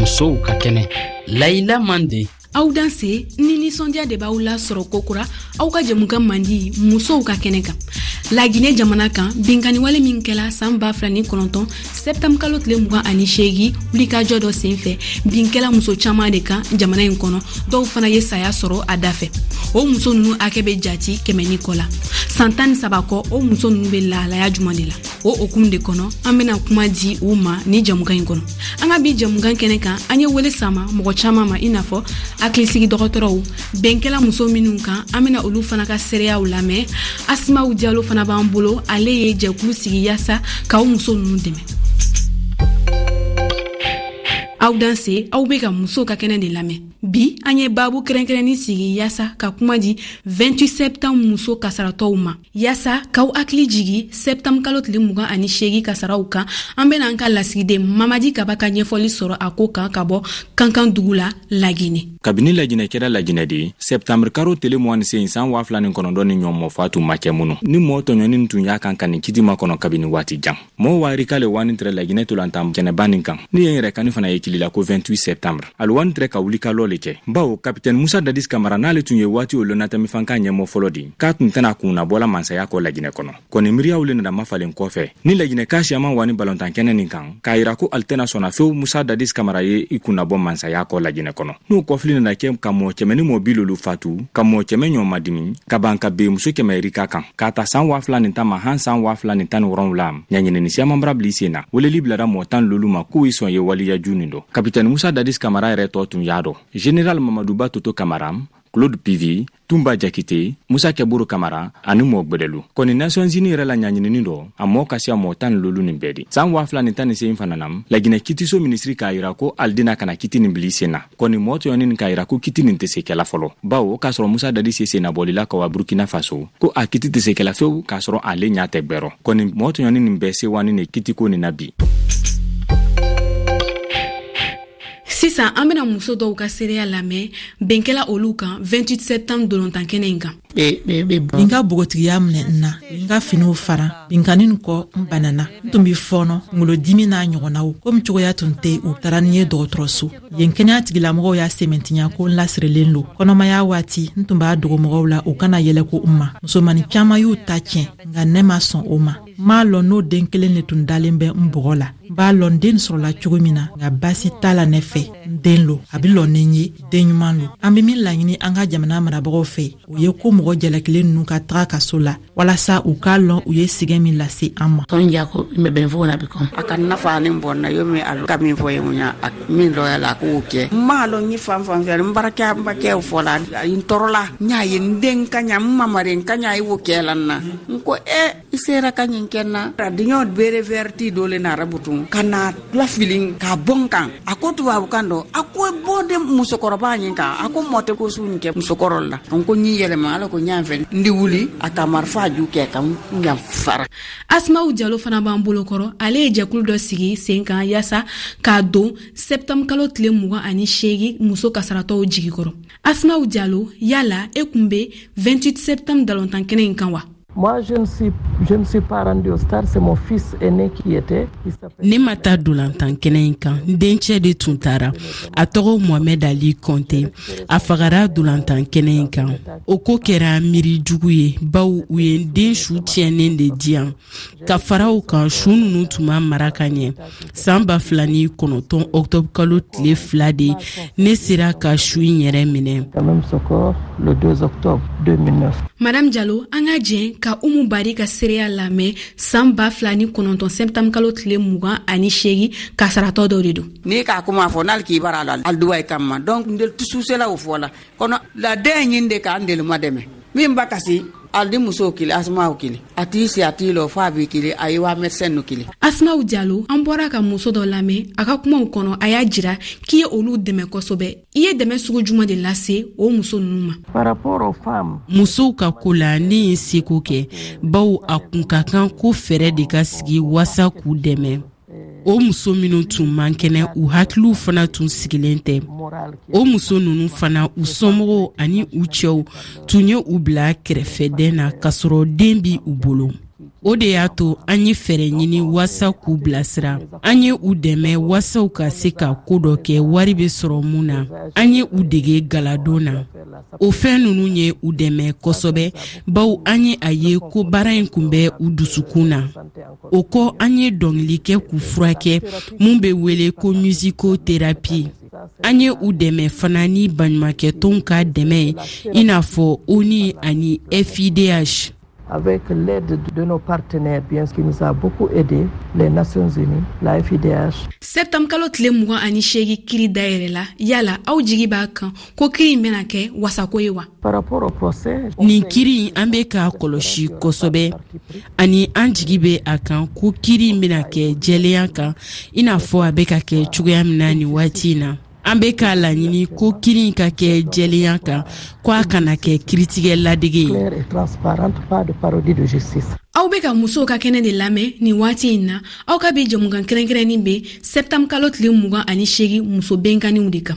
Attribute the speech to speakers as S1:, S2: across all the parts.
S1: musow ka kɛnɛ layila mande
S2: aw danse ni ninsɔndiya de b'aw la sɔrɔ kokura aw ka jɛmuka mandi musow ka kɛnɛ kan laginɛ jamana kan binkanniwale min kɛla saan b'a fila ni kɔnɔntɔn sɛptamukalo tile mugan ani seegi wulikajɔ dɔ sen fɛ binkɛla muso caaman de kan jamana in kɔnɔ dɔw fana ye saya sɔrɔ a da fɛ o muso nunu hakɛ be jati kɛmɛ ni kɔ la san tan ni saba kɔ o muso nunu be lahalaya juman de la o okumu de kɔnɔ an bena kuma di u ma ni jamuga ɲi kɔnɔ an ka bi jamugan kɛnɛ kan an ye wele sama mɔgɔ caaman ma i n'a fɔ hakilisigi dɔgɔtɔrɔw bɛnkɛla muso minw kan an bena olu fana ka seereyaw lamɛn asimaw jalo fana b'an bolo ale ye jɛkulu sigi yasa k'aw muso nunu dɛmɛ aw danse aw be ka musow ka kɛnɛ de lamɛn bi an ye babu kɛrɛnkɛrɛnnin sigi yasa ka kuma di 28 sɛptanbr muso kasaratɔw ma Yasa k'aw hakili jigi septembre kalo tile mugan ani seegin kasaraw kan, an bɛna an ka lasigiden Mamadi Kaba ka ɲɛfɔli sɔrɔ a ko kan ka bɔ Kankan dugu la Lagine.
S3: Kabini Lagine kɛra Lagine de ye, septembre karo tile mugan ni seegin san waa fila ni kɔnɔntɔn ni ɲɔgɔn mɔfaa tun ma kɛ minnu ni mɔɔ tɔɲɔni tun y'a kan ka nin kiti makɔnɔ kabini waati jan. mɔɔ waari k'ale waani tɛrɛ laginɛ tolantan jɛnɛba nin kan ni ye n yɛrɛ kani fana ye kilila ko 28 septembre ali waani tɛrɛ ka wuli ka lɔ le kɛ bawo kapitɛni musa dadis kamara n'ale tun ye waati o lɔnatɛmifanka ɲɛmɔ fɔlɔ di k'a tun tɛna kun na bɔla mansaya kɔ laginɛ kɔnɔ kɔni miiriyaw le nana mafalen kɔfɛ ni laginɛ k'a siyaman waani balɔntan kɛnɛ nin kan k'a yira ko ali tɛna sɔnna fewu musa dadis kamara ye i kun nabɔ mansaya kɔ laginɛ kɔnɔ n'o kɔfili nana kɛ ka mɔɔ kɛmɛ ni mɔɔ bi lolu fatu ka mɔɔ kɛmɛ ɲɔgɔn madimi ka ban ka be muso kɛmɛ rika kan k'a ta saan waa fila nin ta ma han saan waa fila nin tan ni wɔrɔnwula ɲaɲinini siyamanbara bili sen na weleli bilara mɔɔ tan lolu ma k'u i sɔn ye waliya ju nin dɔ kapitɛni musa dadis kamara yɛrɛ tɔɔ tun y'a dɔ general mamaduba toto kamara claude pivi tunba jakite musa kɛburu kamara ani mɔɔ gwɛdɛlu kɔni nations unis yɛrɛ la ɲaɲinini dɔ a mɔɔ ka siya mɔɔ tan lolu nin bɛɛ di saan waa fila nin tan ni sen fana na laginɛ kitiso minisiri k'a yira ko aldina kana kiti nin bili sen na kɔni mɔɔ tɔɲɔni nin k'a yira ko kiti nin tɛ se kɛla fɔlɔ bawo k'a sɔrɔ musa dadi se sennabɔlila ka wa burkina faso ko a kiti tɛ se kɛla fewu k'a sɔrɔ ale ɲa tɛ bɛrɔ kɔni mɔɔ tɔɲɔni nin bɛɛ sewani ne kitiko nin na bi
S2: sisan an bena muso dɔw ka seereya lamɛn bɛnkɛla olu kan 28 septembre dolontankɛnɛ in kan
S4: n ka bogotigiya minɛ n na n ka finiw faran binkani nin kɔ n banana n tun be fɔɔnɔ kungolodimi n'a ɲɔgɔnnaw komi cogoya tun tɛ u taara ni ye dɔgɔtɔrɔso yen kɛnɛya tigilamɔgɔw y'a sɛmɛntiya ko n lasirilen lo kɔnɔmaya waati n tun b'a dogomɔgɔw la u kana yɛlɛko u ma musomani caaman y'u ta tiɲɛ nka ne ma sɔn o ma m'a lɔn n'o den kelen de tun dalen bɛ n bɔgɔ la n b'a lɔn den sɔrɔla cogo min na nka baasi t'a la ne fɛ n den lo a be lɔn ni n ye den ɲuman lo an be min laɲini an ka jamana marabagaw fɛ u ye ko mɔgɔ jalakilen nunu ka taga kaso la walasa u k'a lɔn u ye sigɛn min lase an ma
S5: tɔn jako n bɛ bɛn fo na bi kɔn a ka nafa ni bɔnna yo min a ka min fɔ ye mun min lɔya la k'o kɛ n m'a lɔn n ye fan fan fɛ n barakɛ n bakɛ o fɔ la n tɔɔrɔla n y'a ye n den ka ɲa n mamare n ka ɲa i wo kɛ la n na n ko ɛ i sera ka ɲin kɛ n na radiɲɔ bere vɛrɛti dole na arabutun ka na lafili k'a bɔn kan a ko tubabu kan dɔ a ko bɔ de musokɔrɔba ɲin kan a ko mɔ tɛ ko su nin kɛ musokɔrɔ la n ko ɲi yɛlɛma ala ko ɲa fɛ n di wuli a ka marifa ju kɛ ka n ɲa fara
S2: asimaw jalo fana b'an bolokɔrɔ ale ye jɛkulu dɔ sigi sen kan yaasa k'a don sɛptamukalo tile mugan ani seegi muso kasaratɔw jigi kɔrɔ asimaw jalo yala e kun be 28 sɛptamu dalɔntan kɛnɛ in kan wa
S6: Moi, je ne suis, je ne suis pas rendu au stade, c'est mon fils aîné qui était.
S7: Ne ma taa dolantan kɛnɛ in kan n dencɛ de tun taara a tɔgɔ mohamɛd ali kɔnte a fagara dolantan kɛnɛ in kan o ko kɛra miiri jugu ye baw u ye den su tiɲɛnen de diyan ka faraw kan su ninnu tun ma mara ka ɲɛ saan ba fila ni kɔnɔntɔn ɔktɔbukalo tile fila de ne sera ka su in yɛrɛ minɛ
S2: madam jalo an ka jɛn ka umu bari ka seereya lamɛn saan ba fila ni kɔnɔntɔn sɛbitamukalo tile mugan ani seegin kasaratɔ dɔ de don
S5: n'i k'a kuma fɔ n'ale k'i baara la aliduwa ye ka ma dɔn tususɛlaw o fɔ la kɔnɔ laden ɲini de k'an delima dɛmɛ min ba kasi ali ni musow kili asumaw kili a t'i si a t'i lɔ fɔ a b'i kili a ye wa mɛdisɛn nu kili
S2: asumaw jalo an bɔra ka muso dɔ lamɛn a ka kumaw kɔnɔ a y'a jira k'i ye olu dɛmɛ kosɛbɛ i ye dɛmɛ sugu juman de lase o muso nunu ma
S7: musow ka ko la ne ye seko kɛ baw a kun ka kan ko fɛɛrɛ de ka sigi wasa k'u dɛmɛ o muso minnu tun man kɛnɛ u hakiliw fana tun sigilen tɛ o muso ninnu fana u somɔgɔw ani u cɛw tun ye u bila kɛrɛfɛdɛn na k'a sɔrɔ den bɛ u bolo o de y'a to an ye fɛɛrɛ ɲini waasa k'u bilasira an ye u dɛmɛ waasaw ka se ka ko dɔ kɛ wari bɛ sɔrɔ mun na an ye u dege galadon na o fɛn ninnu ye u dɛmɛ kosɛbɛ bawo an ye a ye ko baara in tun bɛ u dusukun na o kɔ an ye dɔnkili k'u furakɛ min bɛ wele ko miziko terapi an ye u dɛmɛ fana ni baɲumankɛtɔnw ka dɛmɛ ye i n'a fɔ onu ani fidh
S6: avec l'aide de nos partenaires bien qui nous a beaucoup aidé les Nations Unies la FIDH
S2: septembre kalo tile 28 kiri dayɛrɛ la yala aw jigi b'a kan ko kiri in bɛna kɛ wasako ye wa
S7: nin kiri in an be k'a kɔlɔsi kosɛbɛ ani an jigi be a kan ko kiri in bɛna kɛ jɛlenya kan i n'a fɔ a be ka kɛ cogoya min na nin waati in na an be k'a laɲini ko kiri in ka kɛ jɛlenya kan ko a kana kɛ kiritigɛ ladege ye
S2: aw be ka musow ka kɛnɛ de lamɛn nin waati in na aw ka bi jɛmukan kɛrɛnkɛrɛnnin be sɛptanbkalo tile mugan ani seegin muso benkanniw de kan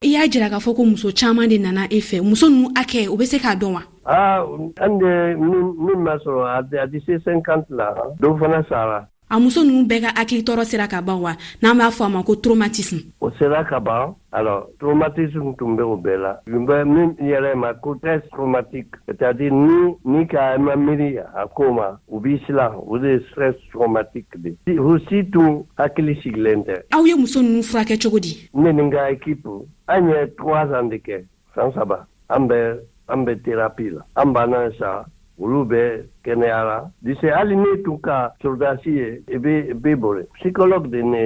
S2: i y'a jira k'a fɔ ko muso caman de nana e fɛ muso ninnu akɛ u bɛ se k'a dɔn wa
S8: ah, an de min ma sɔrɔ a bɛ se 50 la dɔ fana sara
S2: a muso ninnu bɛɛ ka hakili tɔɔrɔ sera ka ban wa n'an b'a fɔ a ma ko traumatisme
S8: o sera ka ban alors traumatisme tun bɛ o bɛɛ la tun bɛ min yɛrɛ ma ko test traumatique c'est à dire ni ni ka ma miiri a ko ma u b'i silan o de ye stress traumatique de si tun hakili sigilen tɛ
S2: aw ye muso ninnu furakɛ cogo di
S8: ne ni n ka ekipu an ye trois ans de kɛ san saba an bɛ an bɛ terapi la an banna sa olu bɛ kɛnɛyara dise hali ne tun ka sordasi ye i bɛ i bɛ boli psychologue de ne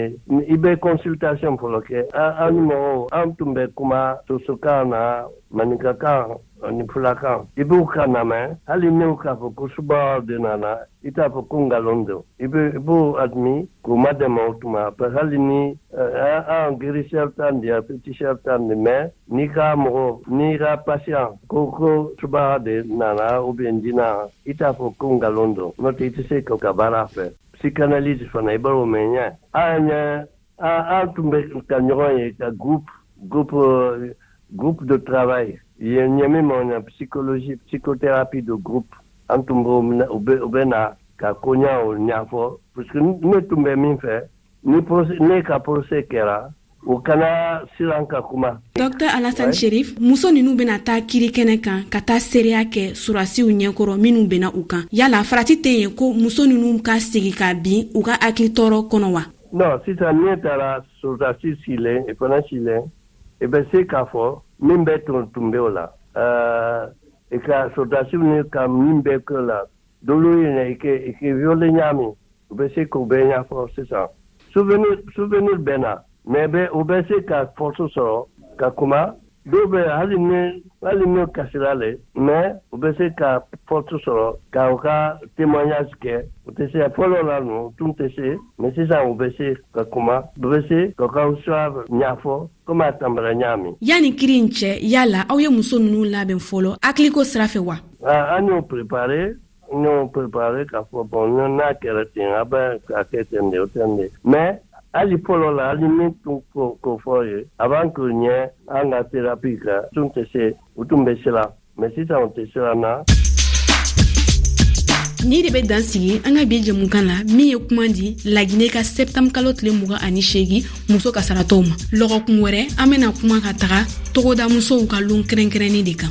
S8: i bɛ consultation fɔlɔ kɛ an ni mɔgɔw an tun bɛ kuma sosokan na maninkakan Ani fulakan i b'u ka namɛn hali min k'a fɔ ko subawa de nana i t'a fɔ ko nkalon don i b'o adimi k'u ma dɛmɛ o tuma parce hali ni eh, an gerisiyɛri tan di apetisiyɛri tan di mɛ n'i ka mɔgɔ n'i ka pasiyan ko ko subawa de nana ou bien dina i t'a fɔ ko nkalon don n'o tɛ i tɛ se ka baara fɛ psychanalyse fana i b'o mɛn ɲɛ an ɲɛ Aa an tun bɛ ka ɲɔgɔn ye ka gp gp gp dɔ tarawelela ye yen ɲɛmi ma na psikolosi psikotɛya'pi don gp an tun u bɛ na ka koɲa o ɲfɔ ne tun bɛ min fɛ ni ne ka porosi kɛra u kana siran ka kuma
S2: dɔcte ala tan seri muso ninnu bɛna taa kiri kɛnɛ kan ka taa seereya kɛ sɔrɔdasiw ɲɛkɔrɔ minnu bɛna u kan yalala farati tɛ yen ko muso ninnu ka sigi ka bin u ka hakili tɔɔrɔ kɔnɔ wa
S8: non sisan ne taara sɔrɔdasi sigilen fana sigilen i bɛ se k'a fɔ min bɛ tun tun bɛ o la i ka sɔrɔdasiw ni ka min bɛ kɛ la dolo in na i ke i ke viole ɲaami u bɛ se k'u bɛɛ ɲɛfɔ sisan souvenir souvenir bɛ na mais bɛ u bɛ se ka force sɔrɔ ka kuma dɔw bɛ hali ne hali ne kasira le mais u bɛ se ka porte sɔrɔ ka u ka témoignage kɛ u tɛ se fɔlɔ la ninnu tun tɛ se mais sisan u bɛ se ka kuma u bɛ se ka ka histoire ɲɛfɔ komi a tanbara ɲaami
S2: yanni kiri in cɛ yala aw ye muso ninnu labɛn fɔlɔ hakiliko sira fɛ wa
S8: an y'o préparer Ɲɔɔn préparer k'a fɔ bon ɲɔɔn n'a kɛra ten a bɛ k'a kɛ ten de o ten de mais hali fɔlɔ la hali min tun ko fɔ ye avant que ɲɛ an ka thérapie kɛ tun tɛ se u tun bɛ siran mais sisan u tɛ siran na
S2: ni de bɛ dan sigi an ka bi jɛmukan la min ye kuma di lagine ka sɛptanmu kalo tile mugan ani seegi muso kasaratɔw ma lɔgɔkun wɛrɛ an bena kuma ka taga togoda musow ka lon kɛrɛnkɛrɛnnin de kan